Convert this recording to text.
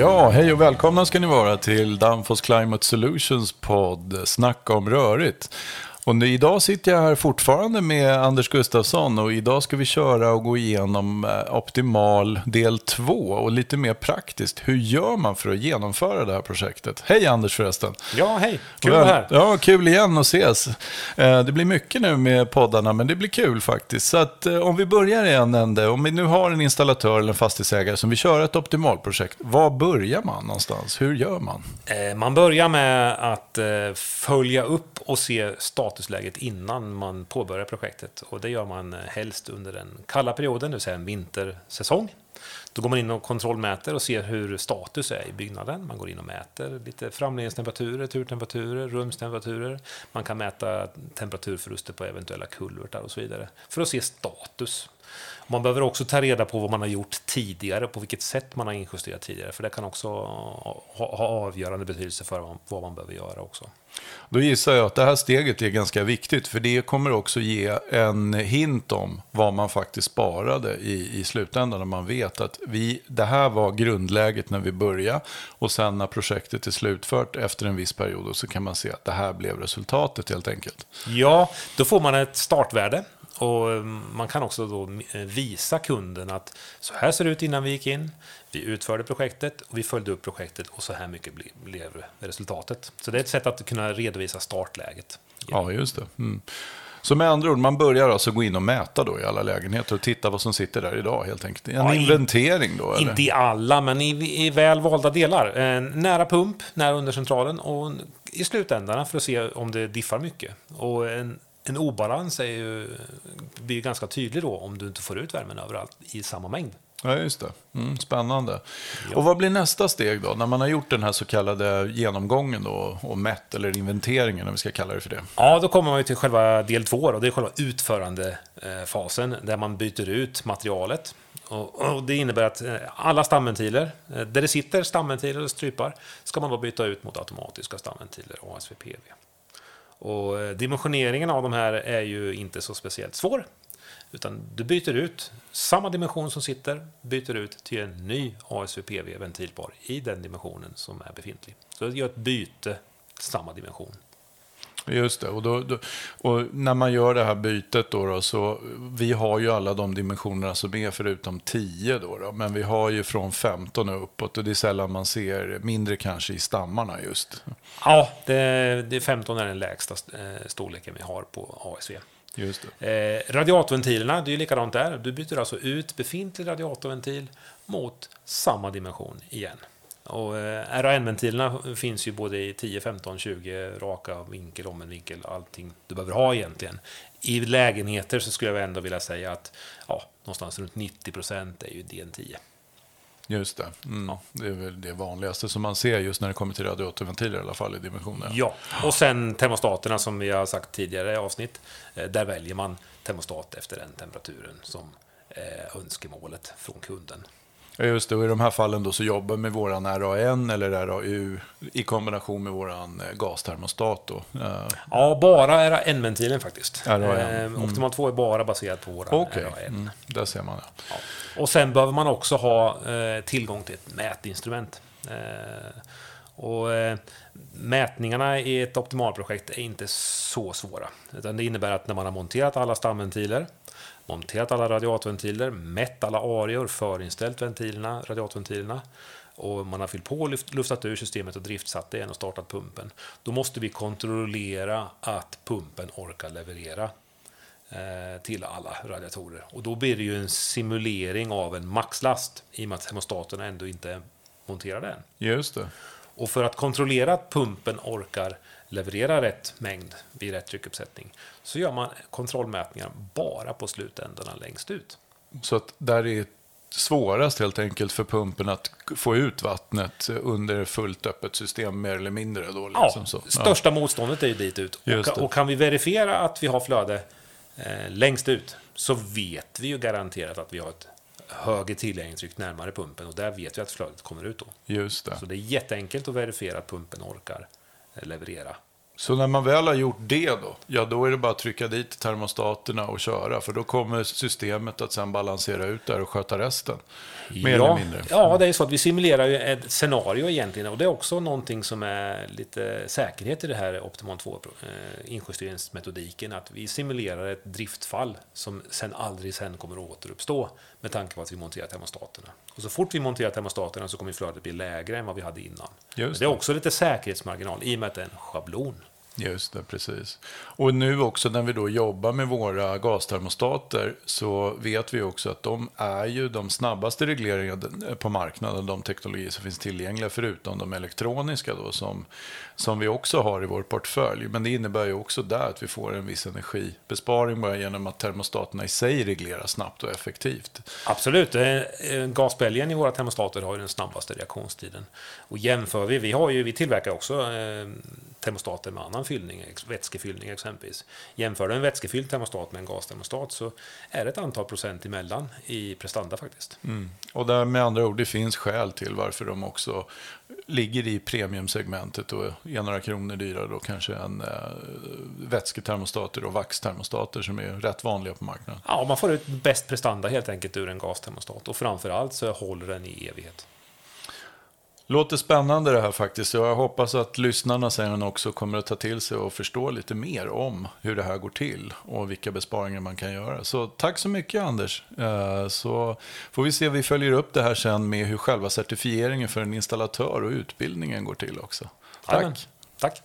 Ja, hej och välkomna ska ni vara till Danfoss Climate Solutions podd Snacka om rörigt. Och nu, idag sitter jag här fortfarande med Anders Gustafsson och idag ska vi köra och gå igenom eh, Optimal del 2 och lite mer praktiskt. Hur gör man för att genomföra det här projektet? Hej Anders förresten! Ja, hej! Kul att vara här! Ja, kul igen att ses. Eh, det blir mycket nu med poddarna, men det blir kul faktiskt. Så att, eh, om vi börjar i en ände, om vi nu har en installatör eller en fastighetsägare som vill köra ett optimalprojekt, var börjar man någonstans? Hur gör man? Man börjar med att följa upp och se status statusläget innan man påbörjar projektet. Och det gör man eh, helst under den kalla perioden, det vill säga en vintersäsong. Då går man in och kontrollmäter och ser hur status är i byggnaden. Man går in och mäter lite framledningstemperaturer, turtemperaturer, rumstemperaturer. Man kan mäta temperaturförluster på eventuella kulvertar och så vidare för att se status. Man behöver också ta reda på vad man har gjort tidigare, på vilket sätt man har injusterat tidigare, för det kan också ha avgörande betydelse för vad man behöver göra också. Då gissar jag att det här steget är ganska viktigt, för det kommer också ge en hint om vad man faktiskt sparade i, i slutändan. När man vet att vi, det här var grundläget när vi började och sen när projektet är slutfört efter en viss period så kan man se att det här blev resultatet helt enkelt. Ja, då får man ett startvärde och mm, man kan också då eh, visa kunden att så här ser det ut innan vi gick in. Vi utförde projektet och vi följde upp projektet och så här mycket blev resultatet. Så det är ett sätt att kunna redovisa startläget. Ja, just det. Mm. Så med andra ord, man börjar alltså gå in och mäta då i alla lägenheter och titta vad som sitter där idag helt enkelt. En ja, inventering då? Eller? Inte i alla, men i, i väl valda delar. Eh, nära pump, nära undercentralen och i slutändarna för att se om det diffar mycket. Och en en obalans är ju, blir ganska tydlig då om du inte får ut värmen överallt i samma mängd. Ja, just det. Mm, spännande. Ja. Och vad blir nästa steg då? När man har gjort den här så kallade genomgången då, och mätt, eller inventeringen om vi ska kalla det för det. Ja, då kommer man till själva del två, då. det är själva utförandefasen, där man byter ut materialet. Och, det innebär att eh, alla stamventiler, eh, där det sitter stamventiler och strypar, ska man då byta ut mot automatiska stamventiler, ASVPV. Och eh, dimensioneringen av de här är ju inte så speciellt svår. Utan du byter ut samma dimension som sitter, byter ut till en ny ASVPV ventilpar i den dimensionen som är befintlig. Så du gör ett byte, samma dimension. Just det, och, då, då, och, när man gör det här bytet då, då, så vi har ju alla de dimensionerna som är förutom 10 då, då, men vi har ju från 15 och uppåt och det är sällan man ser mindre kanske i stammarna just. Ja, det, det 15 är den lägsta eh, storleken vi har på ASV. Just det. Eh, radiatorventilerna, det är ju likadant där. Du byter alltså ut befintlig radiatorventil mot samma dimension igen. Och eh, RAN-ventilerna finns ju både i 10, 15, 20 raka vinkel, omvänd vinkel, allting du behöver ha egentligen. I lägenheter så skulle jag ändå vilja säga att ja, någonstans runt 90 procent är ju DN10. Just det. Mm. Ja. Det är väl det vanligaste som man ser just när det kommer till radiatorventiler i alla fall i dimensionen. Ja, och sen termostaterna som vi har sagt tidigare i avsnitt. Eh, där väljer man termostat efter den temperaturen som är önskemålet från kunden. Ja, just det. Och i de här fallen då så jobbar vi med våran RAN eller RAU i kombination med våran eh, gastermostat. Då. Eh, ja, bara RAN-ventilen faktiskt. RAN. Eh, mm. Optimal 2 är bara baserad på våran okay. RAN. Mm, där ser man ja. ja. Och sen behöver man också ha tillgång till ett mätinstrument. Och, eh, mätningarna i ett optimalprojekt är inte så svåra. Utan det innebär att när man har monterat alla stamventiler monterat alla radiatorventiler, mätt alla arior, förinställt ventilerna, radiatorventilerna och man har fyllt på, och luftat ur systemet och driftsatt det igen och startat pumpen. Då måste vi kontrollera att pumpen orkar leverera eh, till alla radiatorer. Och då blir det ju en simulering av en maxlast i och med att hemostaterna ändå inte är monterade än. Just det. Och för att kontrollera att pumpen orkar leverera rätt mängd vid rätt tryckuppsättning så gör man kontrollmätningar bara på slutändarna längst ut. Så att där är svårast helt enkelt för pumpen att få ut vattnet under fullt öppet system mer eller mindre. Då, liksom ja, största ja. motståndet är ju dit ut. Och, och, kan vi verifiera att vi har flöde eh, längst ut så vet vi ju garanterat att vi har ett högre tillgänglighetstryck närmare pumpen och där vet vi att flödet kommer ut då. Just det. Så det är jätteenkelt att verifiera att pumpen orkar leverera Så när man väl har gjort det då, ja då är det bara att trycka dit termostaterna och köra. För då kommer systemet att sen balansera ut där och sköta resten. Mer ja, eller mindre. Ja, det är så att vi simulerar ju ett scenario egentligen. Och det är också någonting som är lite säkerhet i det här Optimon 2 eh, injusteringsmetodiken. Att vi simulerar ett driftfall som sen aldrig sen kommer att återuppstå. Med tanke på att vi monterar termostaterna. Och så fort vi monterar termostaterna så kommer flödet bli lägre än vad vi hade innan. Just det är också lite säkerhetsmarginal i och med att det är en schablon. Just det, precis. Och nu också när vi då jobbar med våra gastermostater så vet vi också att de är ju de snabbaste regleringarna på marknaden, de teknologier som finns tillgängliga förutom de elektroniska då som, som vi också har i vår portfölj. Men det innebär ju också där att vi får en viss energibesparing bara genom att termostaterna i sig regleras snabbt och effektivt. Absolut, eh, eh, gasbälgen i våra termostater har ju den snabbaste reaktionstiden. Och jämför vi, vi, har ju, vi tillverkar också eh, termostater med annan fyllning, vätskefyllning exempelvis. Jämför du en vätskefylld termostat med en gastermostat så är det ett antal procent emellan i prestanda faktiskt. Mm. Och där med andra ord, det finns skäl till varför de också ligger i premiumsegmentet och är några kronor dyrare då kanske än äh, vätsketermostater och vaxtermostater som är rätt vanliga på marknaden. Ja, man får ut bäst prestanda helt enkelt ur en gastermostat och framförallt så håller den i evighet. Låter spännande det här faktiskt. Jag hoppas att lyssnarna sen också kommer att ta till sig och förstå lite mer om hur det här går till och vilka besparingar man kan göra. Så tack så mycket Anders. Eh, så får vi se, vi följer upp det här sen med hur själva certifieringen för en installatör och utbildningen går till också. Tack. Amen. Tack.